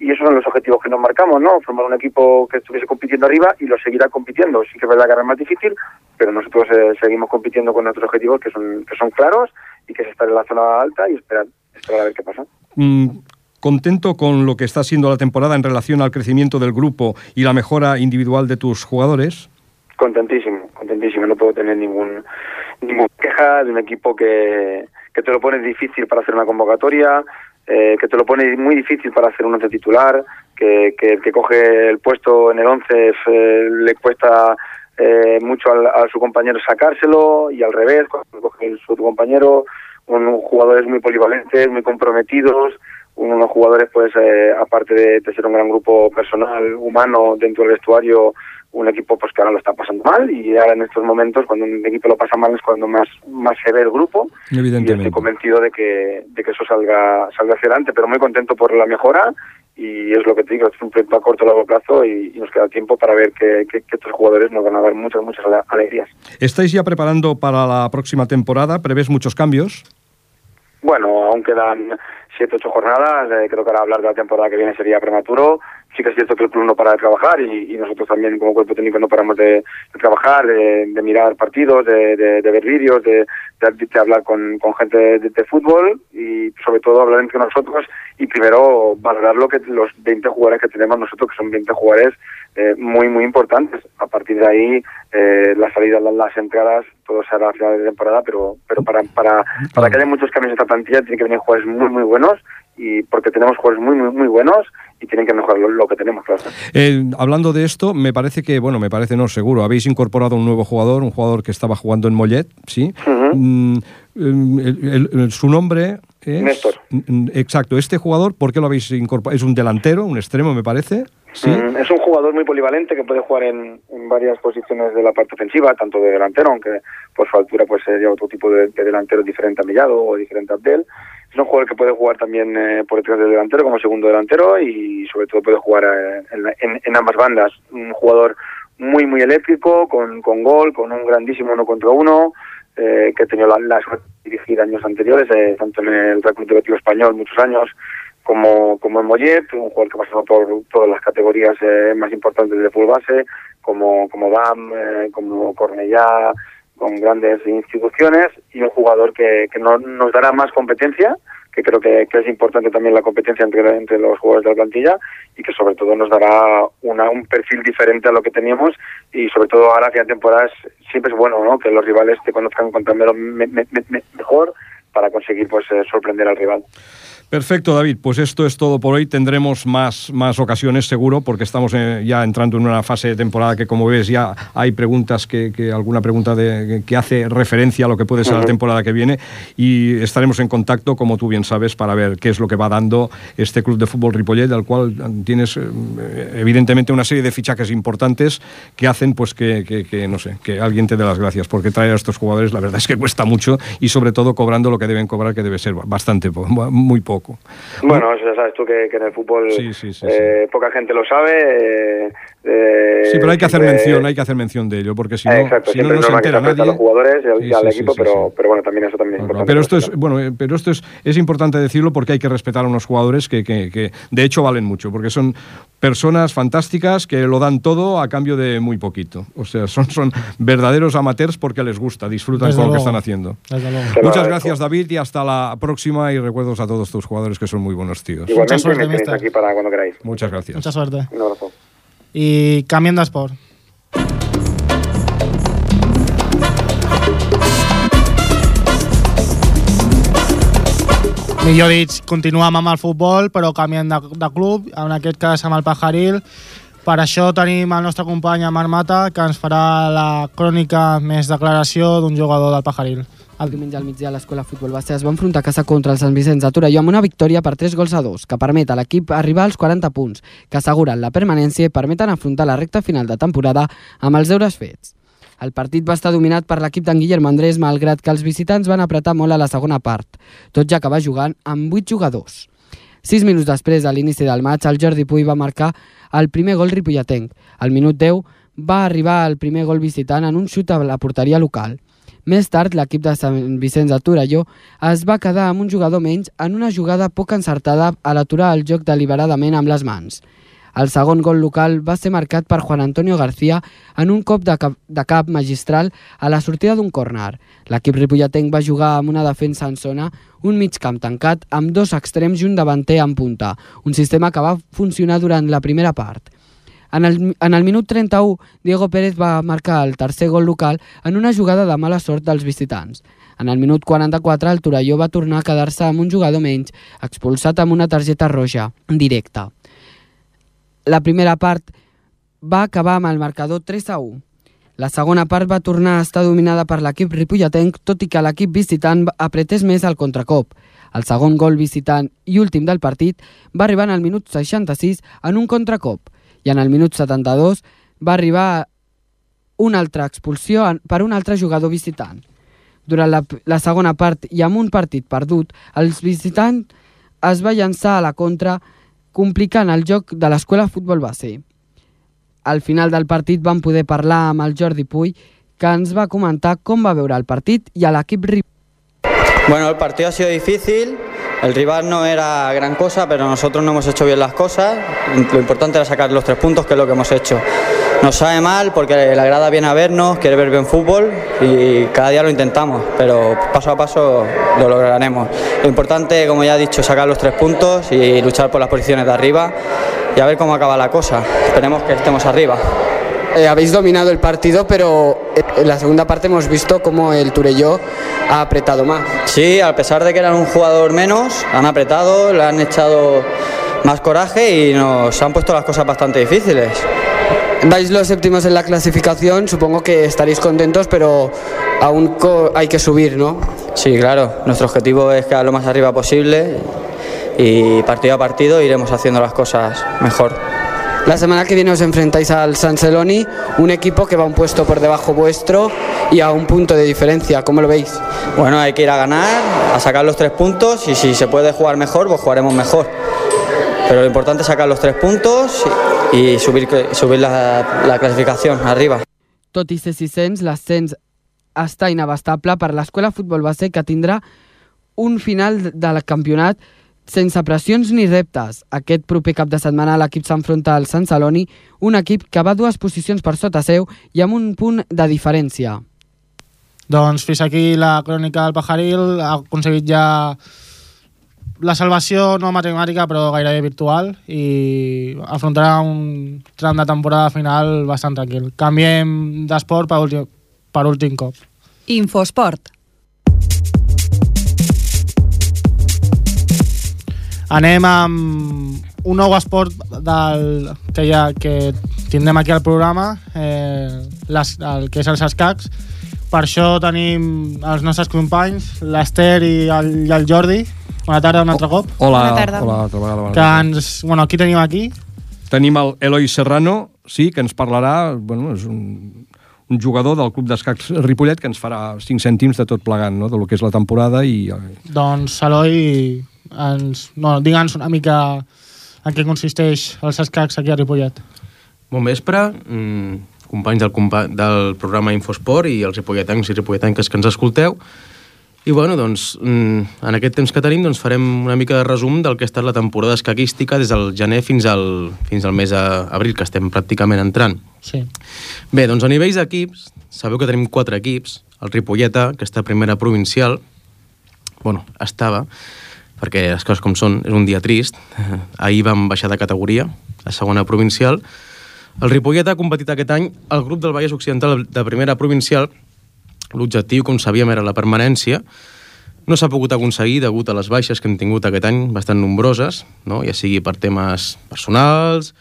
y esos son los objetivos que nos marcamos, ¿no? Formar un equipo que estuviese compitiendo arriba y lo seguirá compitiendo. Sí que es verdad que ahora es más difícil, pero nosotros eh, seguimos compitiendo con nuestros objetivos que son que son claros y que es estar en la zona alta y esperar, esperar a ver qué pasa. Mm, ¿Contento con lo que está siendo la temporada en relación al crecimiento del grupo y la mejora individual de tus jugadores? Contentísimo, contentísimo. No puedo tener ningún ninguna queja de un equipo que, que te lo pone difícil para hacer una convocatoria, eh, que te lo pone muy difícil para hacer un once titular, que, que el que coge el puesto en el once eh, le cuesta eh, mucho al, a su compañero sacárselo y al revés, cuando coge su compañero, un, jugadores muy polivalentes, muy comprometidos, unos jugadores pues eh, aparte de, de ser un gran grupo personal, humano dentro del vestuario, un equipo pues que ahora lo está pasando mal y ahora en estos momentos cuando un equipo lo pasa mal es cuando más más se ve el grupo y estoy Evidentemente. convencido de que, de que eso salga salga hacia adelante, pero muy contento por la mejora y es lo que te digo, es un proyecto a corto o largo plazo y, y nos queda tiempo para ver que, que- que estos jugadores nos van a dar muchas, muchas ale- alegrías. ¿Estáis ya preparando para la próxima temporada? ¿Prevés muchos cambios? Bueno, aún quedan siete, ocho jornadas. eh, creo que ahora hablar de la temporada que viene sería prematuro. Sí que es cierto que el club no para de trabajar y, y nosotros también como cuerpo técnico no paramos de, de trabajar, de, de mirar partidos, de, ver vídeos, de, hablar con, con gente de, fútbol y sobre todo hablar entre nosotros y primero valorar lo que los 20 jugadores que tenemos nosotros, que son 20 jugadores eh, muy, muy importantes. A partir de ahí, eh, las salidas, las, las entradas, todo se hará a final de temporada, pero, pero para, para, para que haya muchos cambios en esta plantilla tienen que venir jugadores muy, muy buenos y porque tenemos jugadores muy, muy, muy buenos y tienen que mejorar lo, lo que tenemos, claro. Eh, hablando de esto, me parece que, bueno, me parece no, seguro, habéis incorporado un nuevo jugador, un jugador que estaba jugando en Mollet, ¿sí? Mm, el- el- el- su nombre es... Néstor. Exacto, este jugador, ¿por qué lo habéis incorporado? Es un delantero, un extremo, me parece, ¿sí? Mm, Es un jugador muy polivalente que puede jugar en, en varias posiciones de la parte ofensiva, tanto de delantero, aunque por su altura pues sería otro tipo de, de delantero diferente a Millado o diferente a Abdel. Es un jugador que puede jugar también eh, por detrás del delantero como segundo delantero y sobre todo puede jugar eh, en, ambas bandas. Un jugador muy muy eléctrico, con, con gol, con un grandísimo uno contra uno, eh, que ha tenido la, suerte de dirigir años anteriores, eh, tanto en el Club Español muchos años, como, como en Mollet, un jugador que ha pasado por todas las categorías más importantes de fútbol base, como, como DAM, como Cornellá, con grandes instituciones, y un jugador que, que no- nos dará más competencia, que creo que, que es importante también la competencia entre, entre los jugadores de la plantilla, y que sobre todo nos dará una, un perfil diferente a lo que teníamos, y sobre todo ahora que la temporada es- siempre es bueno ¿no? que los rivales te conozcan me- me- mejor para conseguir pues eh, sorprender al rival. Perfecto, David. Pues esto es todo por hoy. Tendremos más, más ocasiones, seguro, porque estamos eh, ya entrando en una fase de temporada que, como ves, ya hay preguntas que, que alguna pregunta de, que hace referencia a lo que puede ser la temporada que viene y estaremos en contacto, como tú bien sabes, para ver qué es lo que va dando este club de fútbol Ripollet, del cual tienes eh, evidentemente una serie de fichajes importantes que hacen, pues que, que- que, no sé, que alguien te dé las gracias, porque traer a estos jugadores, la verdad es que cuesta mucho y sobre todo cobrando lo que deben cobrar, que debe ser bastante, muy poco. Bueno, eso ya sabes tú que, que en el fútbol Sí, sí, sí, eh, poca gente lo sabe. eh, eh, Sí, pero hay que hacer mención, hay que hacer mención de ello, porque si no, Exacto, si no, se entera a nadie. los jugadores y al, Sí, y al sí, sí, equipo, sí, pero, sí. pero bueno, también eso también es importante. Pero esto es bueno, pero esto es, es importante decirlo porque hay que respetar a unos jugadores que, que- que, de hecho valen mucho, porque son personas fantásticas que lo dan todo a cambio de muy poquito. O sea, son, son verdaderos amateurs porque les gusta, disfrutan Desde con lo que están haciendo. Muchas gracias David y hasta la próxima y recuerdos a todos tus jugadores que son muy buenos tíos. Igualmente Mucha suerte, me tenéis aquí para cuando queráis. Muchas gracias. Mucha suerte. Un abrazo. I canviem d'esport. Millor dit, continuem amb el futbol, però canviem de, de club, en aquest cas amb el Pajaril. Per això tenim el nostre company Marc Mata, que ens farà la crònica més declaració d'un jugador del Pajaril. El diumenge al migdia l'escola futbol base es va enfrontar a casa contra el Sant Vicenç de Torelló amb una victòria per 3 gols a 2, que permet a l'equip arribar als 40 punts, que asseguren la permanència i permeten afrontar la recta final de temporada amb els deures fets. El partit va estar dominat per l'equip d'en Guillermo Andrés, malgrat que els visitants van apretar molt a la segona part, tot ja que va jugant amb 8 jugadors. Sis minuts després de l'inici del maig, el Jordi Puy va marcar el primer gol ripolletenc. Al minut 10 va arribar el primer gol visitant en un xut a la porteria local. Més tard, l'equip de Sant Vicenç de Torelló es va quedar amb un jugador menys en una jugada poc encertada a l'aturar el joc deliberadament amb les mans. El segon gol local va ser marcat per Juan Antonio García en un cop de cap, de cap magistral a la sortida d'un córner. L'equip ripolletenc va jugar amb una defensa en zona, un mig camp tancat, amb dos extrems i un davanter en punta, un sistema que va funcionar durant la primera part. En el, en el minut 31, Diego Pérez va marcar el tercer gol local en una jugada de mala sort dels visitants. En el minut 44, el Torelló va tornar a quedar-se amb un jugador menys, expulsat amb una targeta roja directa. La primera part va acabar amb el marcador 3 a 1. La segona part va tornar a estar dominada per l'equip ripolletenc, tot i que l'equip visitant apretés més al contracop. El segon gol visitant i últim del partit va arribar en el minut 66 en un contracop i en el minut 72 va arribar una altra expulsió per un altre jugador visitant. Durant la, la segona part i amb un partit perdut, els visitants es va llançar a la contra complicant el joc de l'escola futbol base. Al final del partit vam poder parlar amb el Jordi Puy, que ens va comentar com va veure el partit i a l'equip Bueno, el partido ha sido difícil, El rival no era gran cosa, pero nosotros no hemos hecho bien las cosas. Lo importante era sacar los tres puntos, que es lo que hemos hecho. Nos sabe mal porque la grada viene a vernos, quiere ver bien fútbol y cada día lo intentamos, pero paso a paso lo lograremos. Lo importante, como ya he dicho, es sacar los tres puntos y luchar por las posiciones de arriba y a ver cómo acaba la cosa. Esperemos que estemos arriba. Eh, habéis dominado el partido, pero en la segunda parte hemos visto cómo el Turelló ha apretado más. Sí, a pesar de que eran un jugador menos, han apretado, le han echado más coraje y nos han puesto las cosas bastante difíciles. Vais los séptimos en la clasificación, supongo que estaréis contentos, pero aún hay que subir, ¿no? Sí, claro. Nuestro objetivo es quedar lo más arriba posible y partido a partido iremos haciendo las cosas mejor. La semana que viene os enfrentáis al San Celoni, un equipo que va un puesto por debajo vuestro y a un punto de diferencia. ¿Cómo lo veis? Bueno, hay que ir a ganar, a sacar los tres puntos y si se puede jugar mejor, pues jugaremos mejor. Pero lo importante es sacar los tres puntos i subir, subir la, la classificació arriba. Tot i ser sisens, l'ascens està inabastable per l'escola futbol base que tindrà un final del campionat sense pressions ni reptes. Aquest proper cap de setmana l'equip s'enfronta al Sant Celoni, un equip que va dues posicions per sota seu i amb un punt de diferència. Doncs fins aquí la crònica del Pajaril. Ha aconseguit ja la salvació no matemàtica però gairebé virtual i afrontarà un tram de temporada final bastant tranquil. Canviem d'esport per, últim, per últim cop. Infosport. Anem amb un nou esport del, que, ha, que tindrem aquí al programa, eh, les, el que és els escacs. Per això tenim els nostres companys, l'Ester i, el, i el Jordi. Bona tarda un altre cop. Hola, Bona tarda. hola, altra vegada. Bona Que tarda. ens, bueno, aquí tenim aquí. Tenim el Eloi Serrano, sí, que ens parlarà, bueno, és un, un jugador del Club d'Escacs Ripollet que ens farà 5 cèntims de tot plegant, no?, de lo que és la temporada i... eh, Doncs, Eloi, ens, no, digue'ns una mica en què consisteix els escacs aquí a Ripollet. Bon vespre, mm, companys del, compa del programa Infosport i els ripolletans i ripolletanques que ens escolteu. I bueno, doncs, mm, en aquest temps que tenim doncs, farem una mica de resum del que ha estat la temporada escaquística des del gener fins al, fins al mes d'abril, que estem pràcticament entrant. Sí. Bé, doncs a nivells d'equips, sabeu que tenim quatre equips. El Ripolleta, que està a primera provincial, bueno, estava, perquè les coses com són, és un dia trist. <laughs> Ahir vam baixar de categoria, a segona provincial. El Ripolleta ha competit aquest any al grup del Vallès Occidental de primera provincial. L'objectiu, com sabíem, era la permanència. No s'ha pogut aconseguir degut a les baixes que hem tingut aquest any, bastant nombroses, no? ja sigui per temes personals,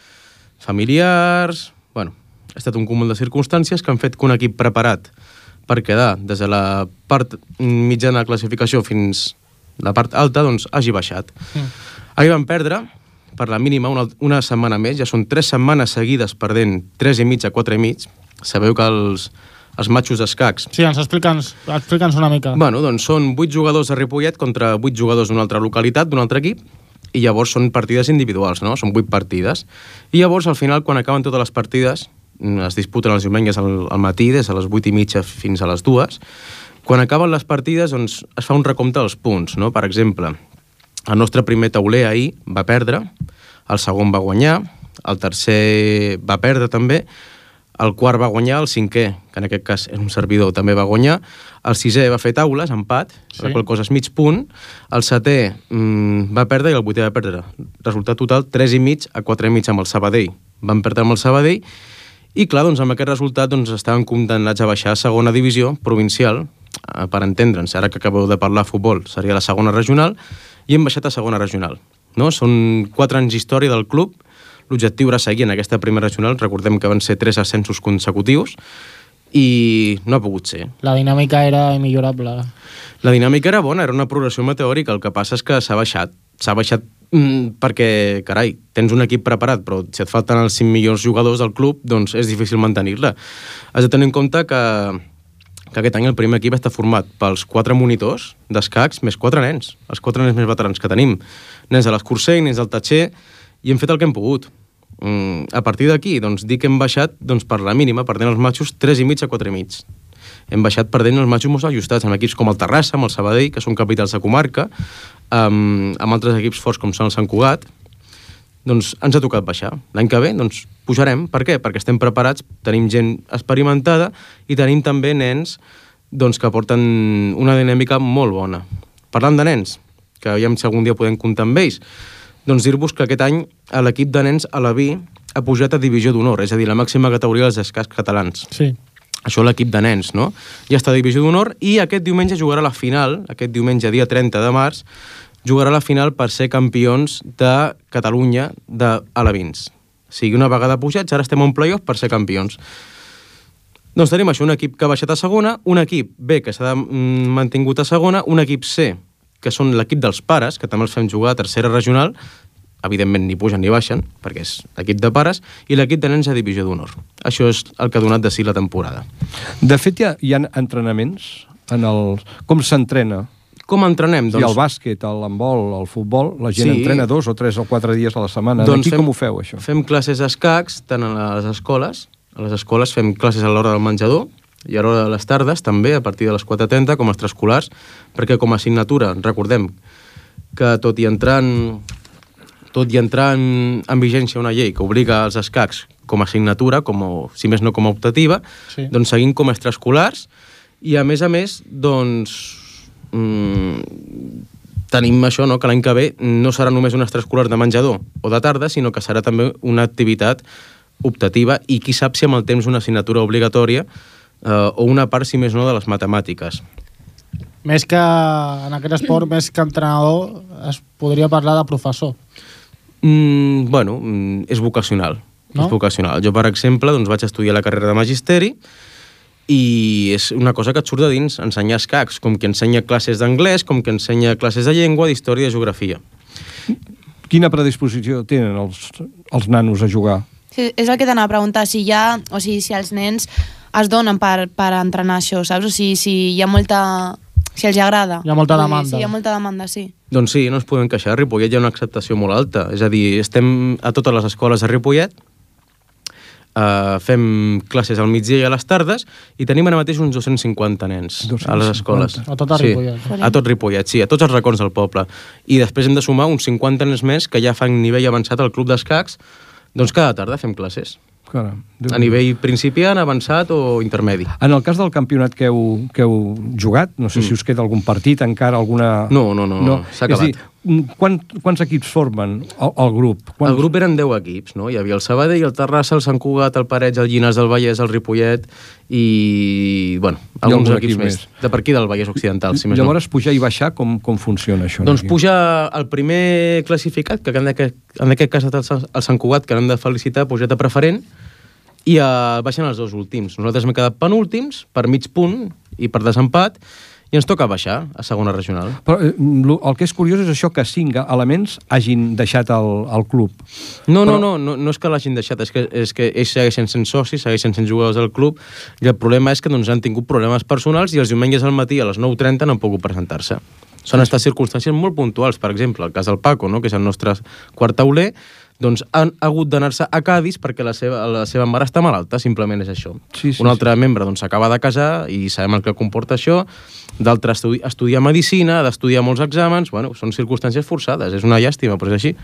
familiars... Bueno, ha estat un cúmul de circumstàncies que han fet que un equip preparat per quedar des de la part mitjana de classificació fins la part alta, doncs hagi baixat. Mm. Ahir van perdre, per la mínima, una, una setmana més, ja són tres setmanes seguides perdent 3 i mig a 4 i mig. Sabeu que els, els matxos d'escacs... Sí, ens explica'ns explica'ns una mica. Bueno, doncs són 8 jugadors de Ripollet contra 8 jugadors d'una altra localitat, d'un altre equip, i llavors són partides individuals, no? Són 8 partides. I llavors, al final, quan acaben totes les partides, mm, es disputen els diumenges al, al matí, des de les 8 i mitja fins a les 2, quan acaben les partides, doncs, es fa un recompte dels punts, no? Per exemple, el nostre primer tauler ahir va perdre, el segon va guanyar, el tercer va perdre també, el quart va guanyar, el cinquè, que en aquest cas és un servidor, també va guanyar, el sisè va fer taules, empat, sí. La qual cosa és mig punt, el setè mm, va perdre i el vuitè va perdre. Resultat total, 3 i mig a 4 i mig amb el Sabadell. Van perdre amb el Sabadell i clar, doncs, amb aquest resultat doncs, estaven condemnats a baixar a segona divisió provincial, eh, per entendre'ns, ara que acabeu de parlar futbol, seria la segona regional, i hem baixat a segona regional. No? Són quatre anys d'història del club, l'objectiu era seguir en aquesta primera regional, recordem que van ser tres ascensos consecutius, i no ha pogut ser. La dinàmica era immillorable. La dinàmica era bona, era una progressió meteòrica, el que passa és que s'ha baixat. S'ha baixat mm, perquè, carai, tens un equip preparat, però si et falten els 5 millors jugadors del club, doncs és difícil mantenir-la. Has de tenir en compte que, que aquest any el primer equip està format pels quatre monitors d'escacs més quatre nens, els quatre nens més veterans que tenim. Nens de l'Escursell, nens del Tatxer, i hem fet el que hem pogut. Mm, a partir d'aquí, doncs, dir que hem baixat doncs, per la mínima, perdent els matxos 3 i mig a 4 i mig. hem baixat perdent els matxos molt ajustats, amb equips com el Terrassa, amb el Sabadell, que són capitals de comarca, amb, amb altres equips forts com són el Sant Cugat, doncs ens ha tocat baixar. L'any que ve, doncs, pujarem. Per què? Perquè estem preparats, tenim gent experimentada i tenim també nens doncs, que porten una dinàmica molt bona. Parlant de nens, que aviam si algun dia podem comptar amb ells, doncs dir-vos que aquest any l'equip de nens a la Vi ha pujat a divisió d'honor, és a dir, la màxima categoria dels escacs catalans. Sí. Això l'equip de nens, no? Ja està a divisió d'honor i aquest diumenge jugarà la final, aquest diumenge, dia 30 de març, jugarà la final per ser campions de Catalunya d'Alevins. O sigui, una vegada pujats, ara estem en playoff per ser campions. Doncs tenim això, un equip que ha baixat a segona, un equip B que s'ha mm, mantingut a segona, un equip C, que són l'equip dels pares, que també els fem jugar a tercera regional, evidentment ni pugen ni baixen, perquè és l'equip de pares, i l'equip de nens a divisió d'honor. Això és el que ha donat de si la temporada. De fet, hi ha, hi ha entrenaments en el... Com s'entrena? Com entrenem? Doncs... I el bàsquet, l'handbol, el futbol, la gent Sí. entrena dos o tres o quatre dies a la setmana. Doncs Aquí fem- com ho feu, això? Fem classes d'escacs, tant a les escoles, a les escoles fem classes a l'hora del menjador, i a l'hora de les tardes també, a partir de les 4.30, com a extraescolars, perquè com a assignatura, recordem que tot i entrar en, tot i entrar en, en vigència una llei que obliga els escacs com a assignatura, com, a- si més no com a optativa, Sí. doncs seguim com a extraescolars i a més a més, doncs, mm, tenim això, no? que l'any que ve no serà només un extraescolar de menjador o de tarda, sinó que serà també una activitat optativa i qui sap si amb el temps una assignatura obligatòria eh, o una part, si més no, de les matemàtiques. Més que en aquest esport, més que entrenador, es podria parlar de professor. Mm, bueno, mm, és vocacional. No? No? És vocacional. Jo, per exemple, doncs, vaig estudiar la carrera de Magisteri i és una cosa que et surt de dins, ensenyar escacs, com que ensenya classes d'anglès, com que ensenya classes de llengua, d'història i de geografia. Quina predisposició tenen els, els nanos a jugar? Sí, és el que t'anava a preguntar, si hi ha, o sigui, si els nens es donen per, per entrenar això, saps? O sigui, si hi ha molta... si els agrada. Hi ha molta demanda. Sí, hi ha molta demanda, sí. Doncs sí, no ens podem queixar. A Ripollet hi ha una acceptació molt alta. És a dir, estem a totes les escoles de Ripollet, uh, fem classes al migdia i a les tardes i tenim ara mateix uns 250 nens a les escoles. A tot sí, Ripollet. A tot Ripollet, sí, a tots els racons del poble. I després hem de sumar uns 50 nens més que ja fan nivell avançat al club d'escacs, doncs cada tarda fem classes. Caram, A nivell principiant, avançat o intermedi. En el cas del campionat que heu, que heu jugat, no sé mm. si us queda algun partit encara, alguna... No, no, no, no, s'ha És acabat. dir, mm, quan, quants equips formen el, el grup? Quants... El grup eren 10 equips, no? Hi havia el Sabadell, el Terrassa, el Sant Cugat, el Parets, el Llinars del Vallès, el Ripollet i, bueno, alguns algun equips equip més. De per aquí del Vallès Occidental, si més Llavors, pujar i baixar, com, com funciona això? no. Doncs aquí? puja el primer classificat, que en aquest, en aquest cas ha estat el Sant- el Sant Cugat, que l'hem de felicitar, pujat a preferent, i uh, baixen els dos últims. Nosaltres hem quedat penúltims, per mig punt i per desempat, i ens toca baixar a segona regional. Però eh, el que és curiós és això que cinc elements hagin deixat el, el club. No, Però- no, no, no, no és que l'hagin deixat, és que, és que ells segueixen sent socis, segueixen sent jugadors del club, i el problema és que doncs, han tingut problemes personals i els diumenges al matí a les 9.30 no han pogut presentar-se. Són estat circumstàncies molt puntuals, per exemple, el cas del Paco, no? que és el nostre quart tauler, doncs han hagut d'anar-se a Cádiz perquè la seva, la seva mare està malalta, simplement és això. Sí, sí, Un altre membre doncs, s'acaba de casar i sabem el que comporta això, d'altre estudi estudiar Medicina, ha d'estudiar molts exàmens, bueno, són circumstàncies forçades, és una llàstima, però és així.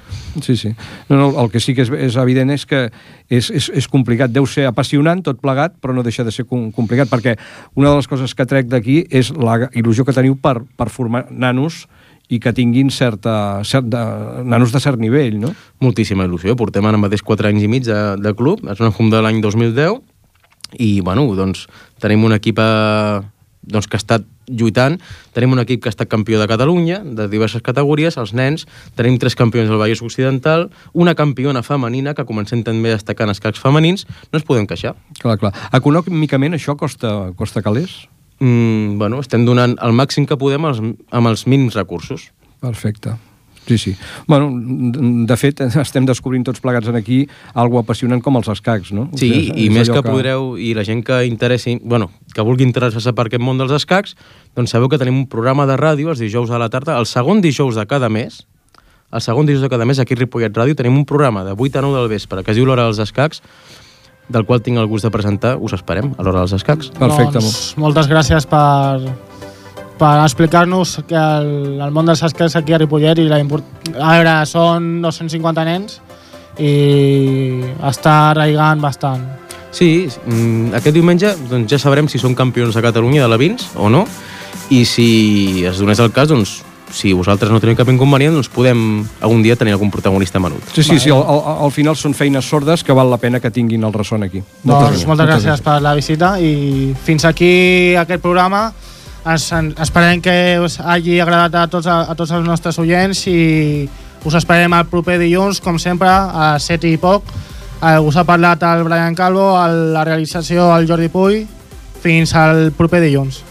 Sí, sí. No, no, el que sí que és, és evident és que és, és, és complicat. Deu ser apassionant tot plegat, però no deixa de ser com- complicat, perquè una de les coses que trec d'aquí és la il·lusió que teniu per, per formar nanos i que tinguin certa, cert de, nanos de cert nivell, no? Moltíssima il·lusió. Portem ara mateix 4 anys i mig de, de club. És una fum de l'any 2010 i, bueno, doncs, tenim un equip eh, doncs, que ha estat lluitant. Tenim un equip que ha estat campió de Catalunya, de diverses categories, els nens. Tenim tres campions del Vallès Occidental, una campiona femenina, que comencem també a destacar en escacs femenins. No ens podem queixar. Clar, clar. Econòmicament això costa, costa calés? Mm, bueno, estem donant el màxim que podem als, amb els mínims recursos. Perfecte. Sí, sí. Bueno, de fet, <laughs> estem descobrint tots plegats en aquí algo apassionant com els escacs, no? Sí, És- i és més allò que podreu, i la gent que interessi, bueno, que vulgui interessar-se per aquest món dels escacs, doncs sabeu que tenim un programa de ràdio els dijous a la tarda, el segon dijous de cada mes, el segon dijous de cada mes aquí a Ripollet Ràdio tenim un programa de 8 a 9 del vespre que es diu l'hora dels escacs del qual tinc el gust de presentar, us esperem a l'hora dels escacs. Doncs, moltes gràcies per, per explicar-nos que el, el món dels escacs aquí a Ripollet i la import... a veure, són 250 nens i està arraigant bastant. Sí, mm, aquest diumenge doncs, ja sabrem si són campions de Catalunya de la Vins o no, i si es donés el cas, doncs, si vosaltres no teniu cap inconvenient, doncs podem algun dia tenir algun protagonista menut. Sí, sí, sí, al, al, al final són feines sordes que val la pena que tinguin el ressò aquí. Doncs moltes gràcies per la visita i fins aquí aquest programa. Es, en- esperem que us hagi agradat a tots, a, a tots els nostres oients i us esperem el proper dilluns, com sempre, a 7 i poc. Eh, us ha parlat el Brian Calvo, el, la realització el Jordi Puy. Fins al proper dilluns.